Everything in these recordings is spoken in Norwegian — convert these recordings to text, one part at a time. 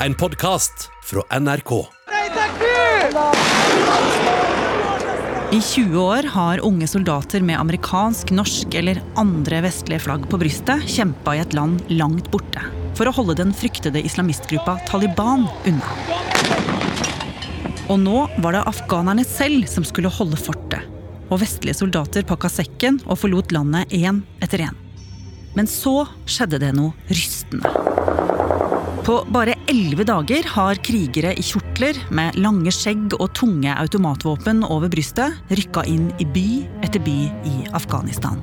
En podkast fra NRK. I 20 år har unge soldater med amerikansk, norsk eller andre vestlige flagg på brystet kjempa i et land langt borte for å holde den fryktede islamistgruppa Taliban unna. Og nå var det afghanerne selv som skulle holde fortet. Og vestlige soldater pakka sekken og forlot landet én etter én. Men så skjedde det noe rystende. På bare elleve dager har krigere i kjortler med lange skjegg og tunge automatvåpen over brystet rykka inn i by etter by i Afghanistan.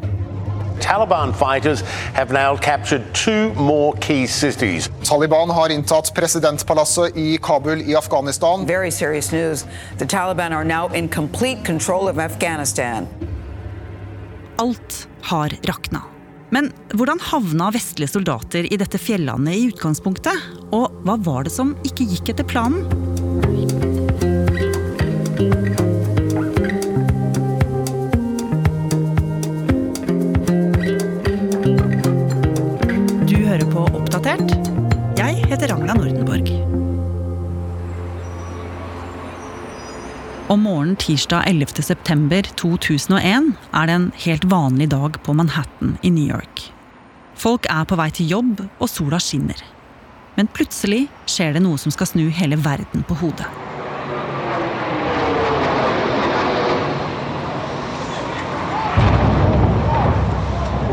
Taliban fighters have now captured two more key cities. Taliban har inntatt presidentpalasset i Kabul i Afghanistan. Very serious news. The Taliban are now in complete control of Afghanistan. Alt har rakna. Men hvordan havna vestlige soldater i dette fjellandet i utgangspunktet? Og hva var det som ikke gikk etter planen? Om morgenen tirsdag 11. september 2001 er det en helt vanlig dag på Manhattan i New York. Folk er på vei til jobb, og sola skinner. Men plutselig skjer det noe som skal snu hele verden på hodet.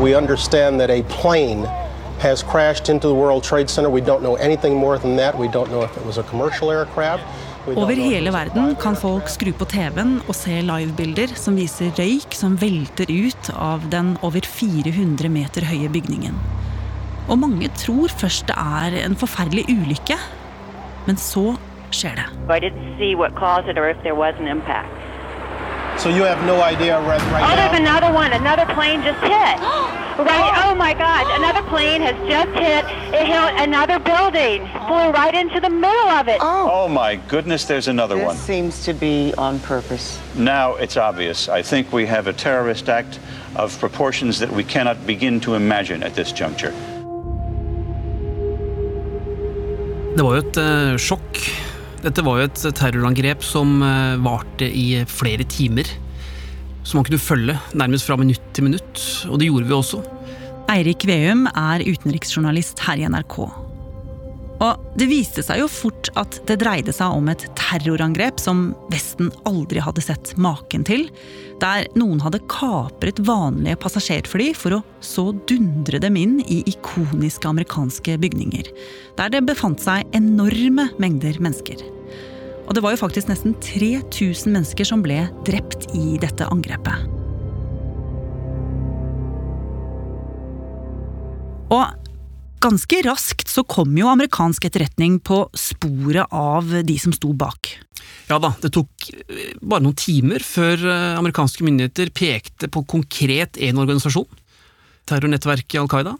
We understand that a plane has crashed into the World Trade Center. We don't know anything more than that. We don't know if it was a commercial aircraft. Over hele verden kan folk skru på TV-en og se livebilder som viser røyk som velter ut av den over 400 meter høye bygningen. Og mange tror først det er en forferdelig ulykke. Men så skjer det. So you have no idea right, right Oh, there's now? another one. Another plane just hit. right. Oh my God! Another plane has just hit. It hit another building. Flew right into the middle of it. Oh oh my goodness, there's another one. This seems to be on purpose. Now it's obvious. I think we have a terrorist act of proportions that we cannot begin to imagine at this juncture. Det var jo et eh, sjokk. Dette var jo et terrorangrep som eh, varte i flere timer. Som man kunne følge nærmest fra minutt til minutt, og det gjorde vi også. Eirik Veum er utenriksjournalist her i NRK. Og det viste seg jo fort at det dreide seg om et terrorangrep som Vesten aldri hadde sett maken til, der noen hadde kapret vanlige passasjerfly for å så dundre dem inn i ikoniske amerikanske bygninger, der det befant seg enorme mengder mennesker. Og det var jo faktisk nesten 3000 mennesker som ble drept i dette angrepet. Og ganske raskt så kom jo amerikansk etterretning på sporet av de som sto bak. Ja da, det tok eh, bare noen timer før eh, amerikanske myndigheter pekte på konkret en organisasjon. Terrornettverket Al Qaida.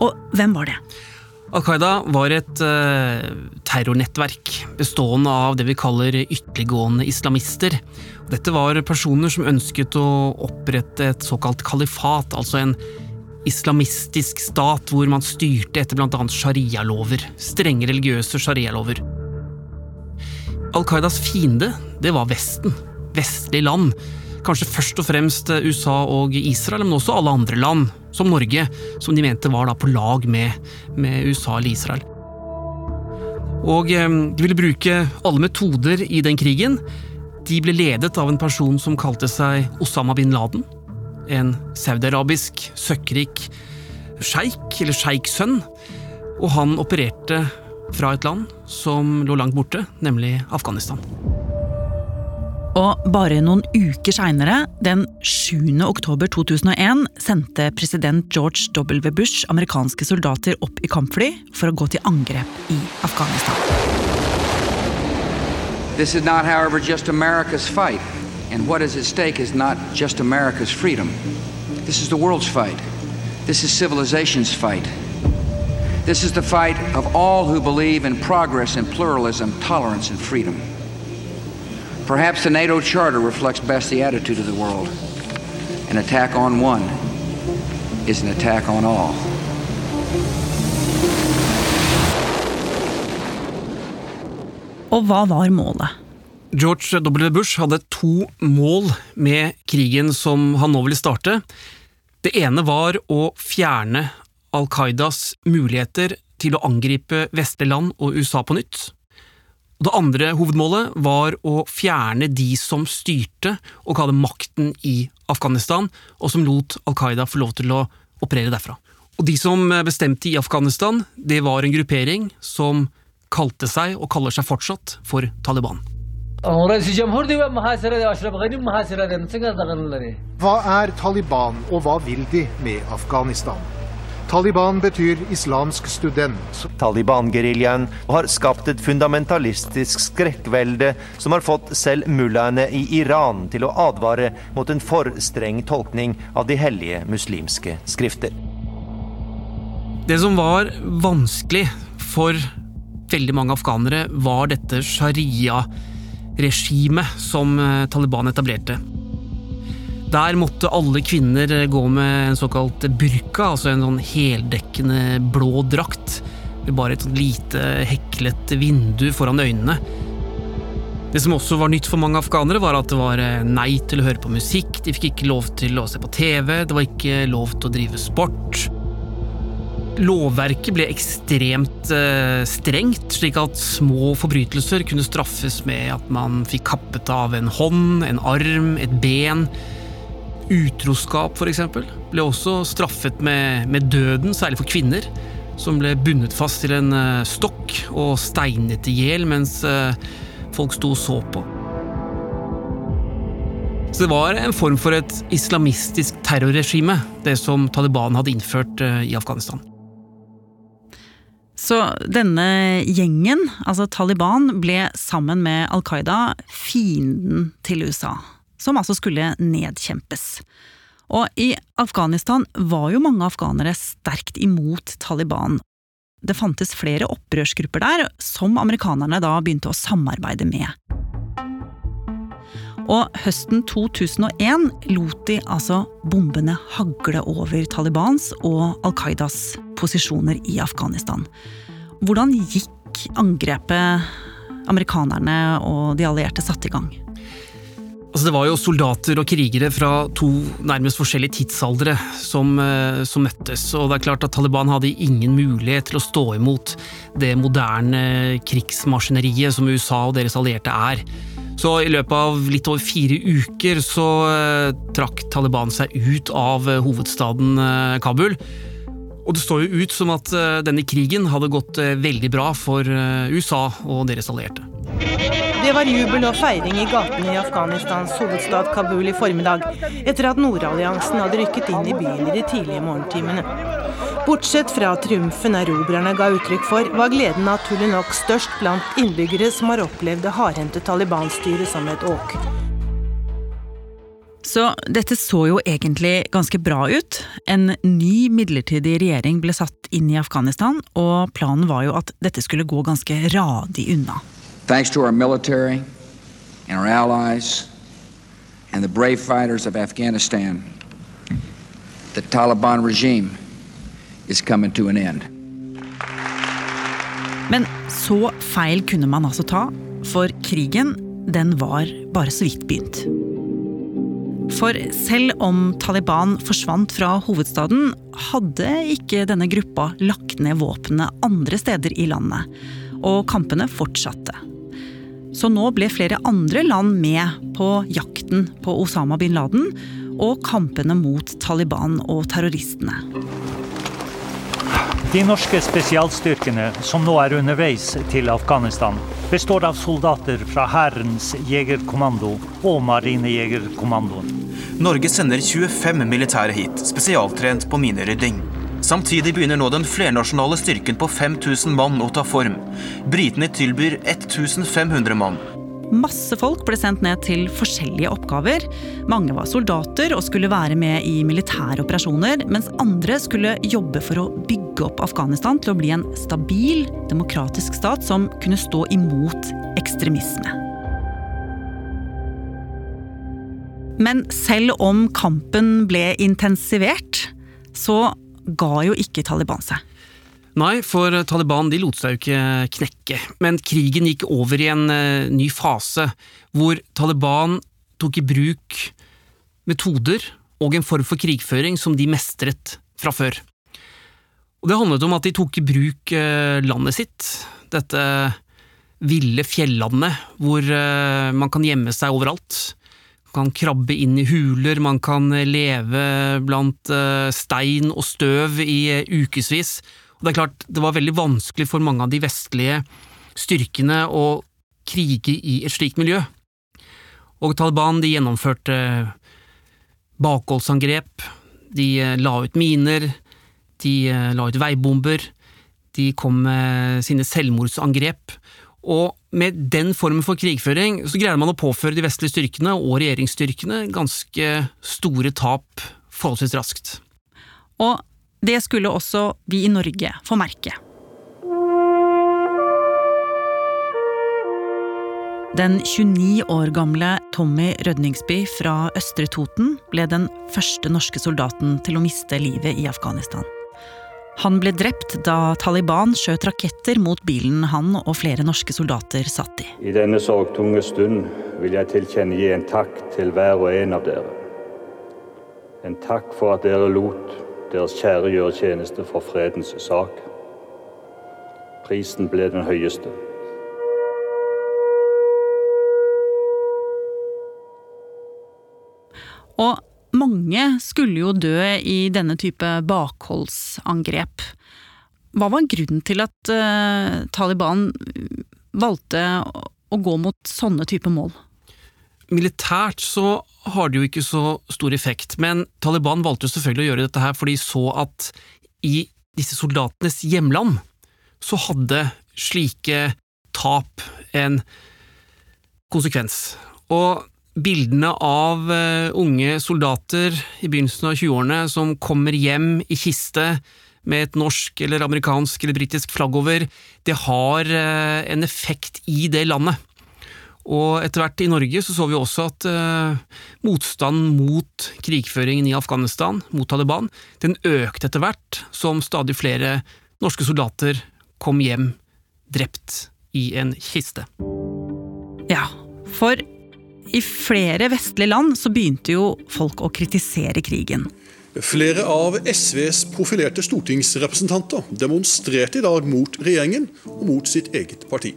Og hvem var det? Al Qaida var et eh, terrornettverk bestående av det vi kaller ytterliggående islamister. Dette var personer som ønsket å opprette et såkalt kalifat, altså en islamistisk stat hvor man styrte etter bl.a. sharialover. Strenge religiøse sharialover. Al Qaidas fiende, det var Vesten. Vestlige land. Kanskje først og fremst USA og Israel, men også alle andre land, som Norge, som de mente var på lag med, med USA eller Israel. Og eh, de ville bruke alle metoder i den krigen. De ble ledet av en person som kalte seg Osama bin Laden. En saudiarabisk, søkkrik sjeik, eller sjeiksønn. Og han opererte fra et land som lå langt borte, nemlig Afghanistan. Og bare noen uker seinere, den 7. oktober 2001, sendte president George W. Bush amerikanske soldater opp i kampfly for å gå til angrep i Afghanistan. This is not, however, just America's fight. And what is at stake is not just America's freedom. This is the world's fight. This is civilization's fight. This is the fight of all who believe in progress and pluralism, tolerance and freedom. Perhaps the NATO Charter reflects best the attitude of the world. An attack on one is an attack on all. Og hva var målet? George W. Bush hadde to mål med krigen som han nå ville starte. Det ene var å fjerne Al Qaidas muligheter til å angripe vestlige land og USA på nytt. Det andre hovedmålet var å fjerne de som styrte og hadde makten i Afghanistan, og som lot Al Qaida få lov til å operere derfra. Og De som bestemte i Afghanistan, det var en gruppering som kalte seg, og kaller seg fortsatt, for Taliban. Hva er Taliban, og hva vil de med Afghanistan? Taliban betyr islamsk student. Taliban-geriljaen har skapt et fundamentalistisk skrekkvelde som har fått selv mullaene i Iran til å advare mot en for streng tolkning av de hellige muslimske skrifter. Det som var vanskelig for veldig mange afghanere, var dette sharia-regimet som eh, Taliban etablerte. Der måtte alle kvinner gå med en såkalt burka, altså en sånn heldekkende blå drakt, med bare et lite heklet vindu foran øynene. Det som også var nytt for mange afghanere, var at det var eh, nei til å høre på musikk, de fikk ikke lov til å se på TV, det var ikke lov til å drive sport. Lovverket ble ekstremt eh, strengt, slik at små forbrytelser kunne straffes med at man fikk kappet av en hånd, en arm, et ben. Utroskap, f.eks., ble også straffet med, med, døden, særlig for kvinner, som ble bundet fast til en eh, stokk og steinet i hjel mens eh, folk sto og så på. Så det var en form for et islamistisk terrorregime, det som Taliban hadde innført uh, i Afghanistan. Så denne gjengen, altså Taliban, ble sammen med Al Qaida fienden til USA som altså skulle nedkjempes. Og i Afghanistan var jo mange afghanere sterkt imot Taliban. Det fantes flere opprørsgrupper der, som amerikanerne da begynte å samarbeide med. Og høsten 2001 lot de altså bombene hagle over Talibans og Al Qaidas posisjoner i Afghanistan. Hvordan gikk angrepet amerikanerne og de allierte satte i gang? Altså det var jo soldater og krigere fra to nærmest forskjellige tidsaldre som, eh, som, møttes, og det er klart at Taliban hadde ingen mulighet til å stå imot det moderne krigsmaskineriet som USA og deres allierte er. Så i løpet av litt over fire uker så eh, trakk Taliban seg ut av eh, hovedstaden eh, Kabul. Og det står jo ut som at denne krigen hadde gått veldig bra for USA og deres allierte. Det var jubel og feiring i gatene i Afghanistans hovedstad Kabul i formiddag, etter at Nordalliansen hadde rykket inn i byen i de tidlige morgentimene. Bortsett fra triumfen erobrerne ga uttrykk for, var gleden naturlig nok størst blant innbyggere som har opplevd det hardhendte Taliban-styret som et åk. Så dette så jo egentlig ganske bra ut. En ny midlertidig regjering ble satt inn i Afghanistan, og planen var jo at dette skulle gå ganske radig unna. Thanks to our military and our allies and the brave fighters of Afghanistan, the Taliban regime is coming to an end. Men så feil kunne man altså ta, for krigen den var bare så vidt begynt. For selv om Taliban forsvant fra hovedstaden, hadde ikke denne gruppa lagt ned våpnene andre steder i landet, og kampene fortsatte. Så nå ble flere andre land med på jakten på Osama bin Laden og kampene mot Taliban og terroristene. De norske spesialstyrkene som nå er underveis til Afghanistan, består av soldater fra Hærens jegerkommando og Marinejegerkommandoen. Norge sender 25 militære hit, spesialtrent på minerydding. Samtidig begynner nå den flernasjonale styrken på 5000 mann å ta form. Britene tilbyr 1500 mann. Masse folk ble sendt ned til forskjellige oppgaver. Mange var soldater og skulle være med i militære operasjoner, mens andre skulle jobbe for å bygge opp Afghanistan til å bli en stabil, demokratisk stat som kunne stå imot ekstremisme. Men selv om kampen ble intensivert, så ga jo ikke Taliban seg. Nei, for Taliban de lot seg jo ikke knekke, men krigen gikk over i en uh, ny fase, hvor Taliban tok i bruk metoder og en form for krigføring som de mestret fra før. Og Det handlet om at de tok i bruk uh, landet sitt, dette ville fjellandet hvor uh, man kan gjemme seg overalt. Man kan krabbe inn i huler, man kan leve blant stein og støv i ukevis og det er klart, det var veldig vanskelig for mange av de vestlige styrkene å krige i et slikt miljø. Og Taliban de gjennomførte bakholdsangrep, de eh, la ut miner, de eh, la ut veibomber, de kom med sine selvmordsangrep. Og med den formen for krigføring så greide man å påføre de vestlige styrkene og regjeringsstyrkene ganske store tap forholdsvis raskt. Og det skulle også vi i Norge få merke. Den 29 år gamle Tommy Rødningsby fra Østre Toten ble den første norske soldaten til å miste livet i Afghanistan. Han ble drept da Taliban skjøt raketter mot bilen han og flere norske soldater satt i. I denne sorgtunge stund vil jeg tilkjennegi en takk til hver og en av dere. En takk for at dere lot deres kjære gjøre tjeneste for fredens sak. Prisen ble den høyeste. Og mange skulle jo dø i denne type bakholdsangrep. Hva var grunnen til at uh, Taliban valgte å gå mot sånne type mål? Militært så har det jo ikke så stor effekt, men Taliban valgte jo selvfølgelig å gjøre dette her fordi de så at i disse soldatenes hjemland så hadde slike tap en konsekvens. Og bildene av eh, unge soldater i begynnelsen av 20-årene som kommer hjem i kiste med et norsk eller amerikansk eller britisk flagg over, det har eh, en effekt i det landet. Og etter hvert i Norge så, så vi også at eh, motstanden mot krigføringen i Afghanistan, mot Taliban, den økte etter hvert som stadig flere norske soldater kom hjem drept i en kiste. Ja, for i flere vestlige land så begynte jo folk å kritisere krigen. Flere av SVs profilerte stortingsrepresentanter demonstrerte i dag mot regjeringen og mot sitt eget parti.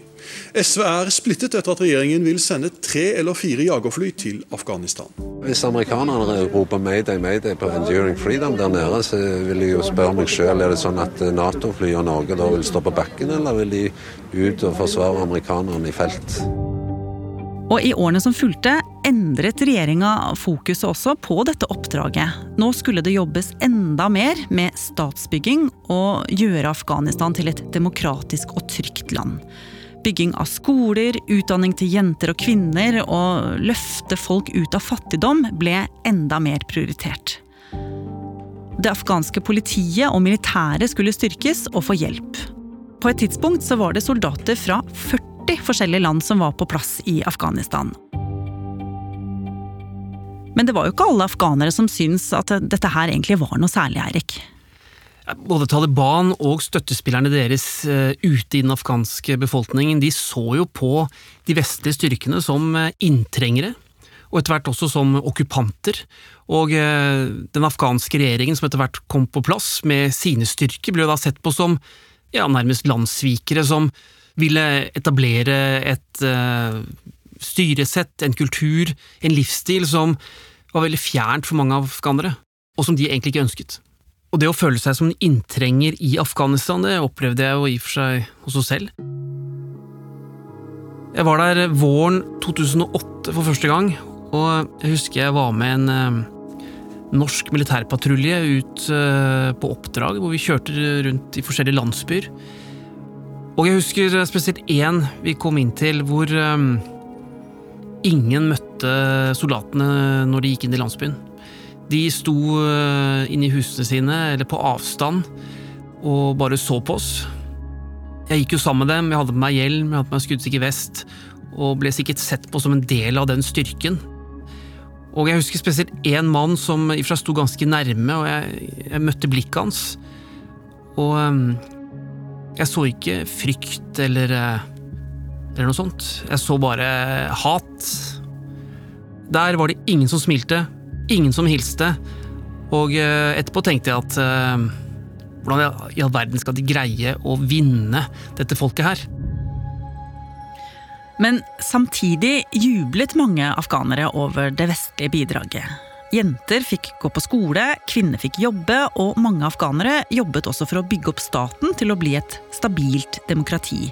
SV er splittet etter at regjeringen vil sende tre eller fire jagerfly til Afghanistan. Hvis amerikanerne roper 'mayday, mayday' på 'Enduring Freedom' der nede, så vil jeg jo spørre meg sjøl er det sånn at Nato-fly og Norge da vil stå på bakken, eller vil de ut og forsvare amerikanerne i felt? Og i årene som fulgte, endret regjeringa fokuset også på dette oppdraget. Nå skulle det jobbes enda mer med statsbygging og gjøre Afghanistan til et demokratisk og trygt land. Bygging av skoler, utdanning til jenter og kvinner og løfte folk ut av fattigdom ble enda mer prioritert. Det afghanske politiet og militæret skulle styrkes og få hjelp. På et tidspunkt så var det soldater fra 40 40 forskjellige land som var på plass i Afghanistan. Men det var jo ikke alle afghanere som syntes at dette her egentlig var noe særlig, Eirik. Både Taliban og støttespillerne deres eh, ute i den afghanske befolkningen de så jo på de vestlige styrkene som eh, inntrengere, og etter hvert også som okkupanter. Og eh, den afghanske regjeringen som etter hvert kom på plass med sine styrker, ble jo da sett på som ja, nærmest landssvikere, som ville etablere et uh, styresett, en kultur, en livsstil som var veldig fjernt for mange afghanere, og som de egentlig ikke ønsket. Og det å føle seg som en inntrenger i Afghanistan, det opplevde jeg jo i og for seg også selv. Jeg var der våren 2008 for første gang, og jeg husker jeg var med en uh, norsk militærpatrulje ut uh, på oppdrag, hvor vi kjørte rundt i forskjellige landsbyer. Og jeg husker spesielt én vi kom inn til hvor um, ingen møtte soldatene når de gikk inn i landsbyen. De sto uh, inne i husene sine, eller på avstand, og bare så på oss. Jeg gikk jo sammen med dem, jeg hadde på meg hjelm, jeg hadde på meg skuddsikker vest, og ble sikkert sett på som en del av den styrken. Og jeg husker spesielt én mann som i og for seg sto ganske nærme, og jeg, jeg møtte blikket hans. Og um, Jeg så ikke frykt eller, eh, eller noe sånt. Jeg så bare hat. Der var det ingen som smilte, ingen som hilste, og eh, etterpå tenkte jeg at eh, hvordan i all verden skal de greie å vinne dette folket her? Men samtidig jublet mange afghanere over det vestlige bidraget. Jenter fikk gå på skole, kvinner fikk jobbe, og mange afghanere jobbet også for å bygge opp staten til å bli et stabilt demokrati.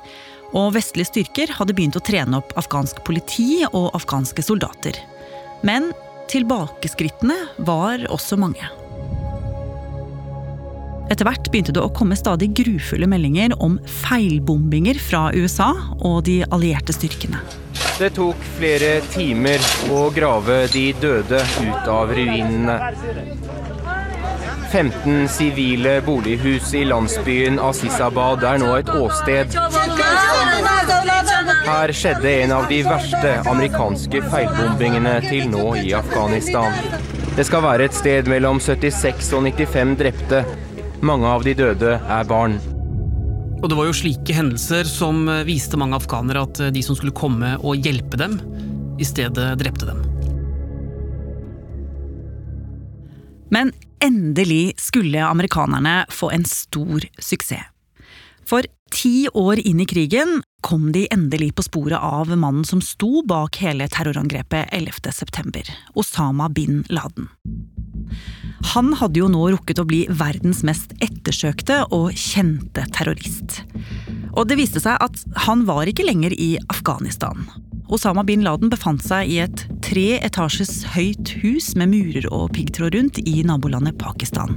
Og vestlige styrker hadde begynt å trene opp afghansk politi og afghanske soldater. Men tilbakeskrittene var også mange. Etter hvert begynte det å komme stadig grufulle meldinger om feilbombinger fra USA og de allierte styrkene. Det tok flere timer å grave de døde ut av ruinene. 15 sivile bolighus i landsbyen Asisabad er nå et åsted. Her skjedde en av de verste amerikanske feilbombingene til nå i Afghanistan. Det skal være et sted mellom 76 og 95 drepte. Mange av de døde er barn. Og det var jo slike hendelser som viste mange afghanere at de som skulle komme og hjelpe dem, i stedet drepte dem. Men endelig skulle amerikanerne få en stor suksess. For ti år inn i krigen kom de endelig på sporet av mannen som sto bak hele terrorangrepet 11.9, Osama bin Laden. Han hadde jo nå rukket å bli verdens mest ettersøkte og kjente terrorist. Og det viste seg at han var ikke lenger i Afghanistan. Osama bin Laden befant seg i et tre etasjes høyt hus med murer og piggtråd rundt i nabolandet Pakistan.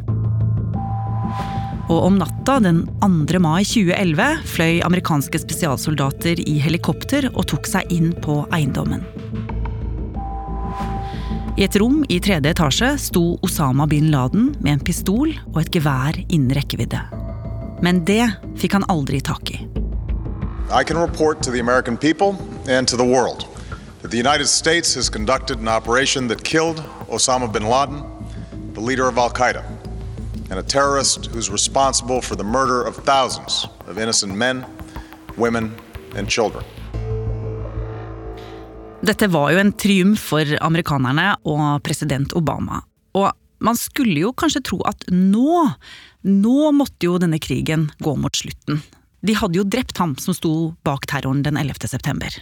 Og om natta den 2. mai 2011 fløy amerikanske spesialsoldater i helikopter og tok seg inn på eiendommen. I et rom i tredje etasje sto Osama bin Laden med en pistol og et gevær innen rekkevidde. Men det fikk han aldri tak i. I can report to the American people and to the world that the United States has conducted an operation that killed Osama bin Laden, the leader of Al Qaeda, and a terrorist who's responsible for the murder of thousands of innocent men, women, and children. Dette var jo en triumf for amerikanerne og president Obama. Og man skulle jo kanskje tro at nå, nå måtte jo denne krigen gå mot slutten. De hadde jo drept ham som sto bak terroren den 11. september.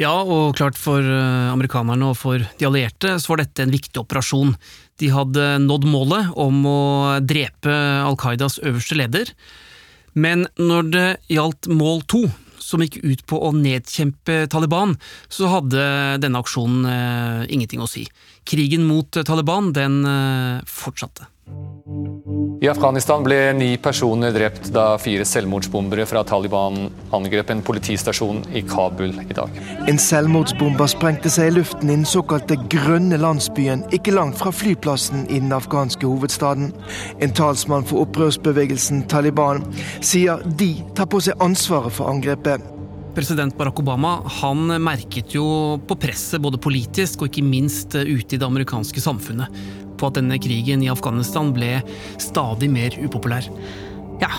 Ja, og klart for amerikanerne og for de allierte så var dette en viktig operasjon. De hadde nådd målet om å drepe Al Qaidas øverste leder. Men når det gjaldt mål to, som gikk ut på å nedkjempe Taliban, så hadde denne aksjonen eh, ingenting å si. Krigen mot Taliban, den eh, fortsatte. I Afghanistan ble ni personer drept da fire selvmordsbombere fra Taliban angrep en politistasjon i Kabul i dag. En selvmordsbomber sprengte seg i luften i den såkalte grønne landsbyen ikke langt fra flyplassen i den afghanske hovedstaden. En talsmann for opprørsbevegelsen Taliban sier de tar på seg ansvaret for angrepet. President Barack Obama han merket jo på presset både politisk og ikke minst ute i det amerikanske samfunnet på at denne krigen i Afghanistan ble stadig mer upopulær. Ja.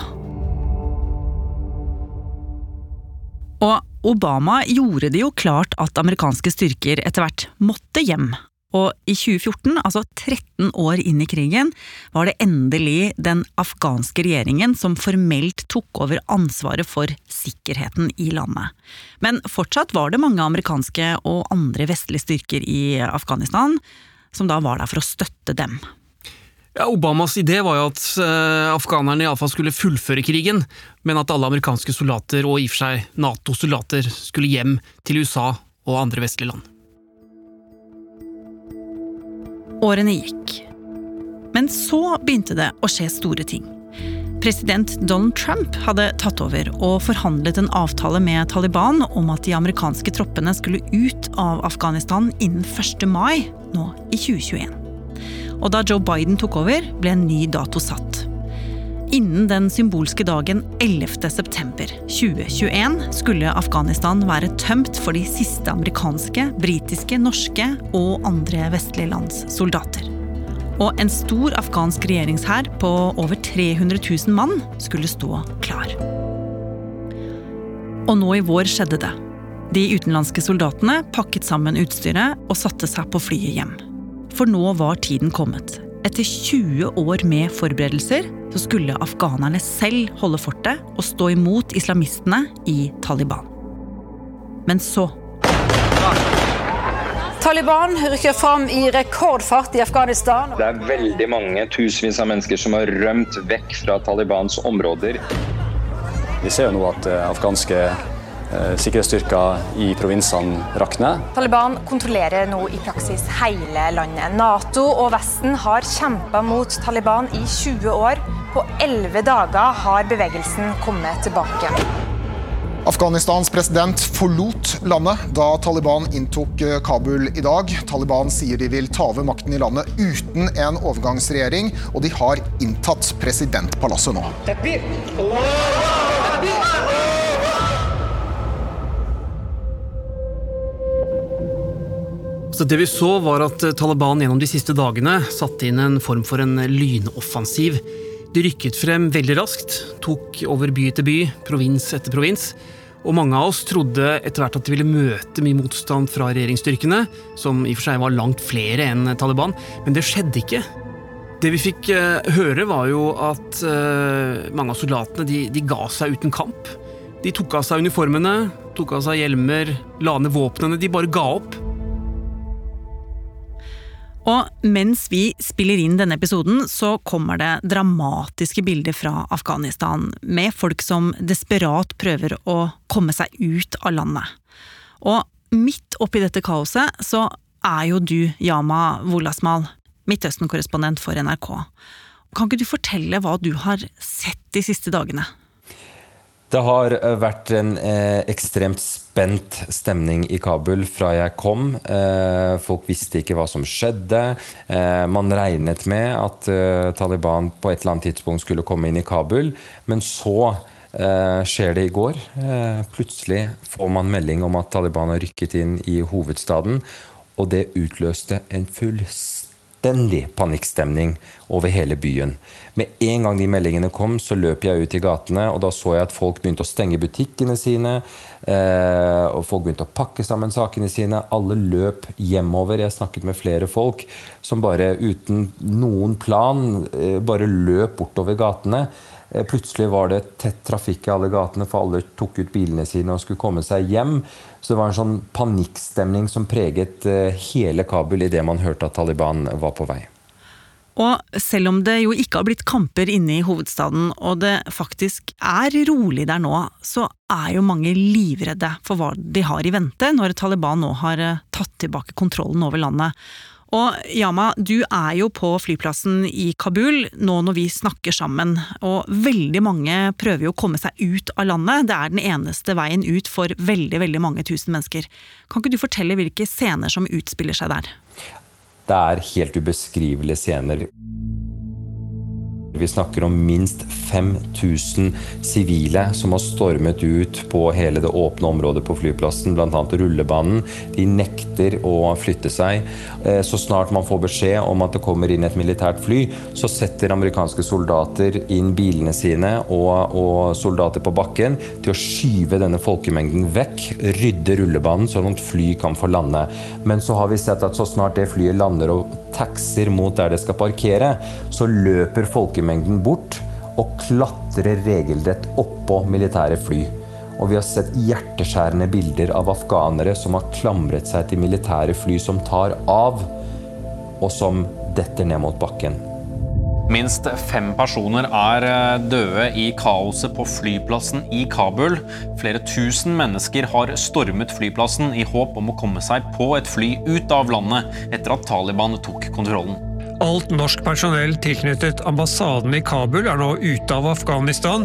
Og Obama gjorde det jo klart at amerikanske styrker etter hvert måtte hjem. Og i 2014, altså 13 år inn i krigen, var det endelig den afghanske regjeringen som formelt tok over ansvaret for sikkerheten i landet. Men fortsatt var det mange amerikanske og andre vestlige styrker i Afghanistan som da var der for å støtte dem. Ja, Obamas idé var jo at uh, afghanerne iallfall skulle fullføre krigen, men at alle amerikanske soldater, og i og for seg Nato-soldater, skulle hjem til USA og andre vestlige land. Årene gikk. Men så begynte det å skje store ting. President Donald Trump hadde tatt over og forhandlet en avtale med Taliban om at de amerikanske troppene skulle ut av Afghanistan innen 1. mai nå i 2021. Og da Joe Biden tok over, ble en ny dato satt. Innen den symbolske dagen 11. september 2021 skulle Afghanistan være tømt for de siste amerikanske, britiske, norske og andre vestlige lands soldater. Og en stor afghansk regjeringshær på over 300 000 mann skulle stå klar. Og nå i vår skjedde det. De utenlandske soldatene pakket sammen utstyret og satte seg på flyet hjem. For nå var tiden kommet. Etter 20 år med forberedelser så skulle afghanerne selv holde fortet og stå imot islamistene i Taliban. Men så Taliban rykker fram i rekordfart i Afghanistan. Det er veldig mange tusenvis av mennesker som har rømt vekk fra Talibans områder. Vi ser jo nå at eh, afghanske sikkerhetsstyrker i provinsene rakner. Taliban kontrollerer nå i praksis hele landet. Nato og Vesten har kjempa mot Taliban i 20 år. På 11 dager har bevegelsen kommet tilbake. Afghanistans president forlot landet da Taliban inntok eh, Kabul i dag. Taliban sier de vil ta over makten i landet uten en overgangsregjering, og de har inntatt presidentpalasset nå. Så det vi så, var at Taliban gjennom de siste dagene satte inn en form for en lynoffensiv. De rykket frem veldig raskt, tok over by etter by, provins etter provins. Og mange av oss trodde etter hvert at de ville møte mye motstand fra regjeringsstyrkene, som i og for seg var langt flere enn Taliban, men det skjedde ikke. Det vi fikk uh, høre, var jo at uh, mange av soldatene de, de, ga seg uten kamp. De tok av seg uniformene, tok av seg hjelmer, la ned våpnene. De bare ga opp. Og mens vi spiller inn denne episoden, så kommer det dramatiske bilder fra Afghanistan, med folk som desperat prøver å komme seg ut av landet. Og midt oppi dette kaoset så er jo du, Yama Wolasmal, Midtøsten-korrespondent for NRK. Kan ikke du fortelle hva du har sett de siste dagene? Det har eh, vært en eh, ekstremt spent stemning i Kabul fra jeg kom. Eh, folk visste ikke hva som skjedde. Eh, man regnet med at eh, Taliban på et eller annet tidspunkt skulle komme inn i Kabul, men så eh, skjer det i går. plutselig får man melding om at Taliban har rykket inn i hovedstaden, og det utløste en fullstendig fullstendig panikkstemning over hele byen. Med en gang de meldingene kom, så løp jeg ut i gatene, og da så jeg at folk begynte å stenge butikkene sine. Eh, og folk begynte å pakke sammen sakene sine. Alle løp hjemover. Jeg snakket med flere folk som bare uten noen plan eh, bare løp bortover gatene. Eh, plutselig var det tett trafikk i alle gatene, for alle tok ut bilene sine og skulle komme seg hjem. Så det var en sånn panikkstemning som preget eh, hele Kabul idet man hørte at Taliban var på vei. Og selv om det jo ikke har blitt kamper inne i hovedstaden, og det faktisk er rolig der nå, så er jo mange livredde for hva de har i vente når Taliban nå har eh, tatt tilbake kontrollen over landet. Og Yama, du er jo på flyplassen i Kabul nå når vi snakker sammen, og veldig mange prøver jo å komme seg ut av landet. Det er den eneste veien ut for veldig, veldig mange tusen mennesker. Kan ikke du fortelle hvilke scener som utspiller seg der? Det er helt ubeskrivelige scener. Vi snakker om minst 5000 sivile som har stormet ut på hele det åpne området på flyplassen, bl.a. rullebanen. De nekter å flytte seg. Eh, så snart man får beskjed om at det kommer inn et militært fly, så setter amerikanske soldater inn bilene sine og, og soldater på bakken til å skyve denne folkemengden vekk, rydde rullebanen sånn at fly kan få lande. Men så har vi sett at så snart det flyet lander og taxer mot der det skal parkere, så løper folkemengden bort og klatrer regelrett oppå militære fly. Og vi har sett hjerteskjærende bilder av afghanere som har klamret seg til militære fly som tar av, og som detter ned mot bakken. Minst fem personer er eh, døde i kaoset på flyplassen i Kabul. Flere tusen mennesker har stormet flyplassen i håp om å komme seg på et fly ut av landet etter at Taliban tok kontrollen. Alt norsk personell tilknyttet ambassaden i Kabul er nå ute av Afghanistan.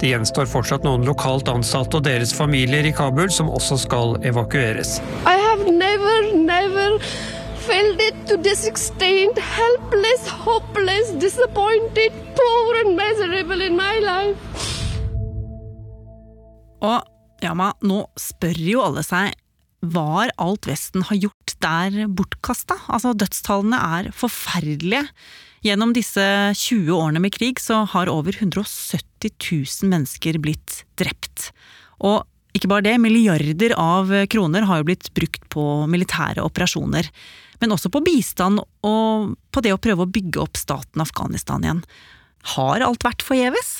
Det gjenstår fortsatt noen lokalt ansatte og deres familier i Kabul som også skal evakueres. I have never, never felt it to this extent helpless, hopeless, disappointed, poor and miserable in my life. Og Yama, nå spør jo alle seg var alt Vesten har gjort der bortkasta? Altså, dødstallene er forferdelige. Gjennom disse 20 årene med krig så har over 170 000 mennesker blitt drept. Og Ikke bare det, milliarder av kroner har jo blitt brukt på militære operasjoner. Men også på bistand og på det å prøve å bygge opp staten Afghanistan igjen. Har alt vært forgjeves?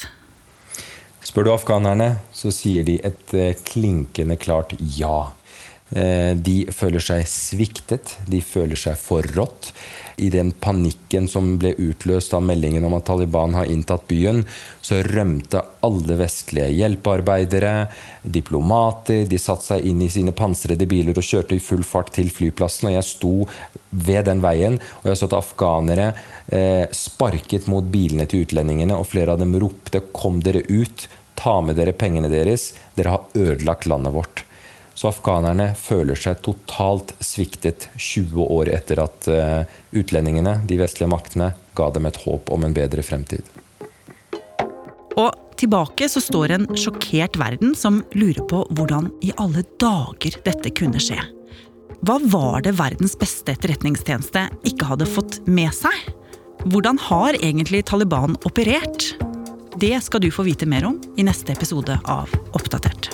Spør du afghanerne, så sier de et eh, klinkende klart ja. Eh, de føler seg sviktet, de føler seg forrådt. I den panikken som ble utløst av meldingen om at Taliban har inntatt byen, så rømte alle vestlige hjelpearbeidere, diplomater. De satte seg inn i sine pansrede biler og kjørte i full fart til flyplassen. Og jeg sto ved den veien, og jeg så at afghanere eh, sparket mot bilene til utlendingene, og flere av dem ropte 'kom dere ut', ta med dere pengene deres, dere har ødelagt landet vårt. Så afghanerne føler seg totalt sviktet 20 år etter at uh, utlendingene, de vestlige maktene, ga dem et håp om en bedre fremtid. Og tilbake så står en sjokkert verden som lurer på hvordan i alle dager dette kunne skje. Hva var det verdens beste etterretningstjeneste ikke hadde fått med seg? Hvordan har egentlig Taliban operert? Det skal du få vite mer om i neste episode av Oppdatert.